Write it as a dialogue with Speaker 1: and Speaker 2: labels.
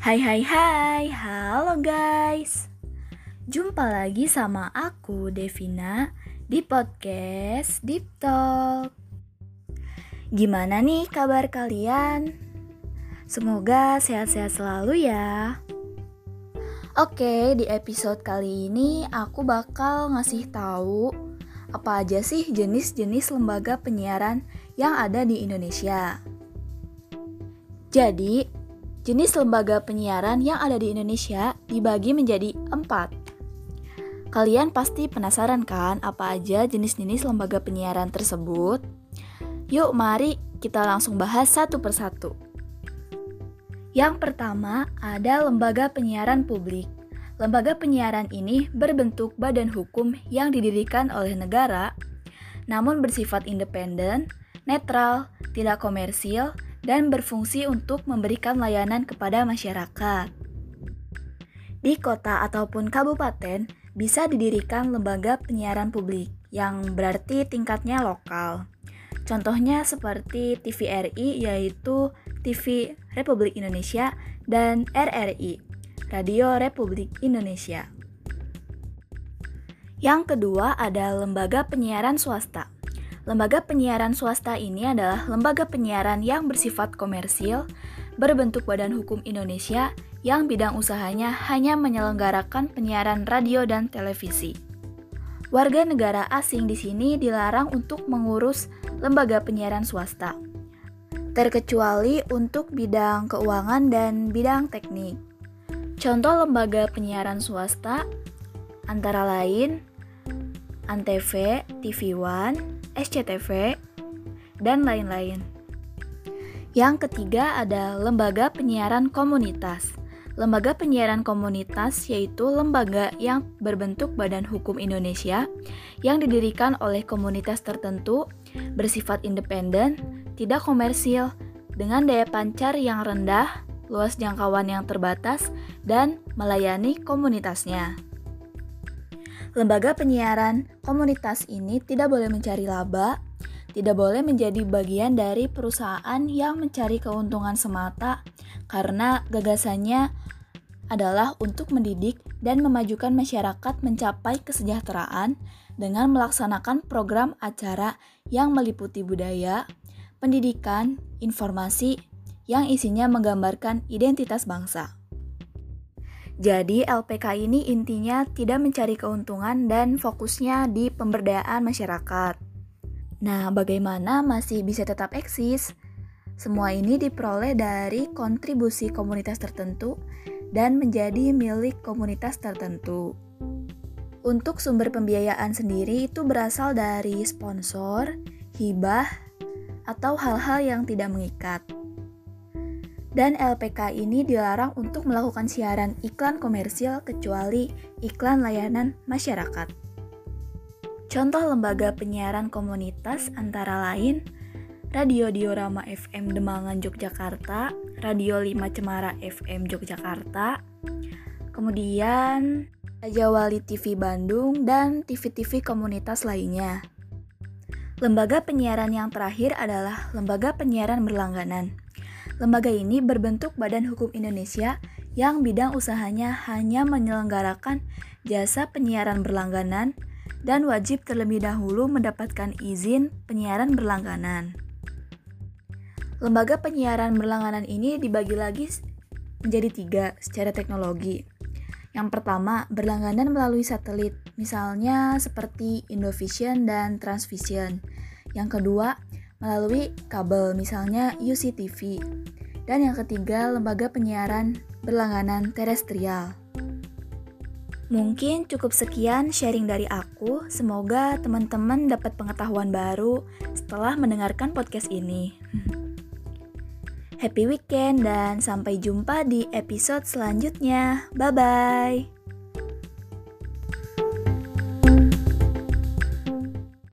Speaker 1: Hai hai hai, halo guys Jumpa lagi sama aku Devina di podcast Deep Talk Gimana nih kabar kalian? Semoga sehat-sehat selalu ya Oke, di episode kali ini aku bakal ngasih tahu apa aja sih jenis-jenis lembaga penyiaran yang ada di Indonesia. Jadi, jenis lembaga penyiaran yang ada di Indonesia dibagi menjadi empat. Kalian pasti penasaran kan apa aja jenis-jenis lembaga penyiaran tersebut? Yuk mari kita langsung bahas satu persatu. Yang pertama ada lembaga penyiaran publik. Lembaga penyiaran ini berbentuk badan hukum yang didirikan oleh negara, namun bersifat independen, netral, tidak komersil, dan berfungsi untuk memberikan layanan kepada masyarakat. Di kota ataupun kabupaten bisa didirikan lembaga penyiaran publik yang berarti tingkatnya lokal. Contohnya seperti TVRI yaitu TV Republik Indonesia dan RRI, Radio Republik Indonesia. Yang kedua ada lembaga penyiaran swasta. Lembaga penyiaran swasta ini adalah lembaga penyiaran yang bersifat komersil, berbentuk Badan Hukum Indonesia yang bidang usahanya hanya menyelenggarakan penyiaran radio dan televisi. Warga negara asing di sini dilarang untuk mengurus lembaga penyiaran swasta, terkecuali untuk bidang keuangan dan bidang teknik. Contoh lembaga penyiaran swasta antara lain Antv, TV One, SCTV, dan lain-lain. Yang ketiga ada lembaga penyiaran komunitas. Lembaga penyiaran komunitas yaitu lembaga yang berbentuk Badan Hukum Indonesia yang didirikan oleh komunitas tertentu, bersifat independen, tidak komersil, dengan daya pancar yang rendah, luas jangkauan yang terbatas, dan melayani komunitasnya. Lembaga penyiaran komunitas ini tidak boleh mencari laba, tidak boleh menjadi bagian dari perusahaan yang mencari keuntungan semata karena gagasannya adalah untuk mendidik dan memajukan masyarakat mencapai kesejahteraan dengan melaksanakan program acara yang meliputi budaya, pendidikan, informasi yang isinya menggambarkan identitas bangsa. Jadi LPK ini intinya tidak mencari keuntungan dan fokusnya di pemberdayaan masyarakat. Nah, bagaimana masih bisa tetap eksis? Semua ini diperoleh dari kontribusi komunitas tertentu dan menjadi milik komunitas tertentu. Untuk sumber pembiayaan sendiri itu berasal dari sponsor, hibah, atau hal-hal yang tidak mengikat dan LPK ini dilarang untuk melakukan siaran iklan komersil kecuali iklan layanan masyarakat. Contoh lembaga penyiaran komunitas antara lain Radio Diorama FM Demangan Yogyakarta, Radio 5 Cemara FM Yogyakarta, kemudian Raja Wali TV Bandung, dan TV-TV komunitas lainnya. Lembaga penyiaran yang terakhir adalah lembaga penyiaran berlangganan. Lembaga ini berbentuk Badan Hukum Indonesia yang bidang usahanya hanya menyelenggarakan jasa penyiaran berlangganan dan wajib terlebih dahulu mendapatkan izin penyiaran berlangganan. Lembaga penyiaran berlangganan ini dibagi lagi menjadi tiga secara teknologi. Yang pertama, berlangganan melalui satelit, misalnya seperti Indovision dan Transvision. Yang kedua, melalui kabel, misalnya UCTV. Dan yang ketiga, lembaga penyiaran berlangganan terestrial. Mungkin cukup sekian sharing dari aku. Semoga teman-teman dapat pengetahuan baru setelah mendengarkan podcast ini. Happy weekend dan sampai jumpa di episode selanjutnya. Bye bye.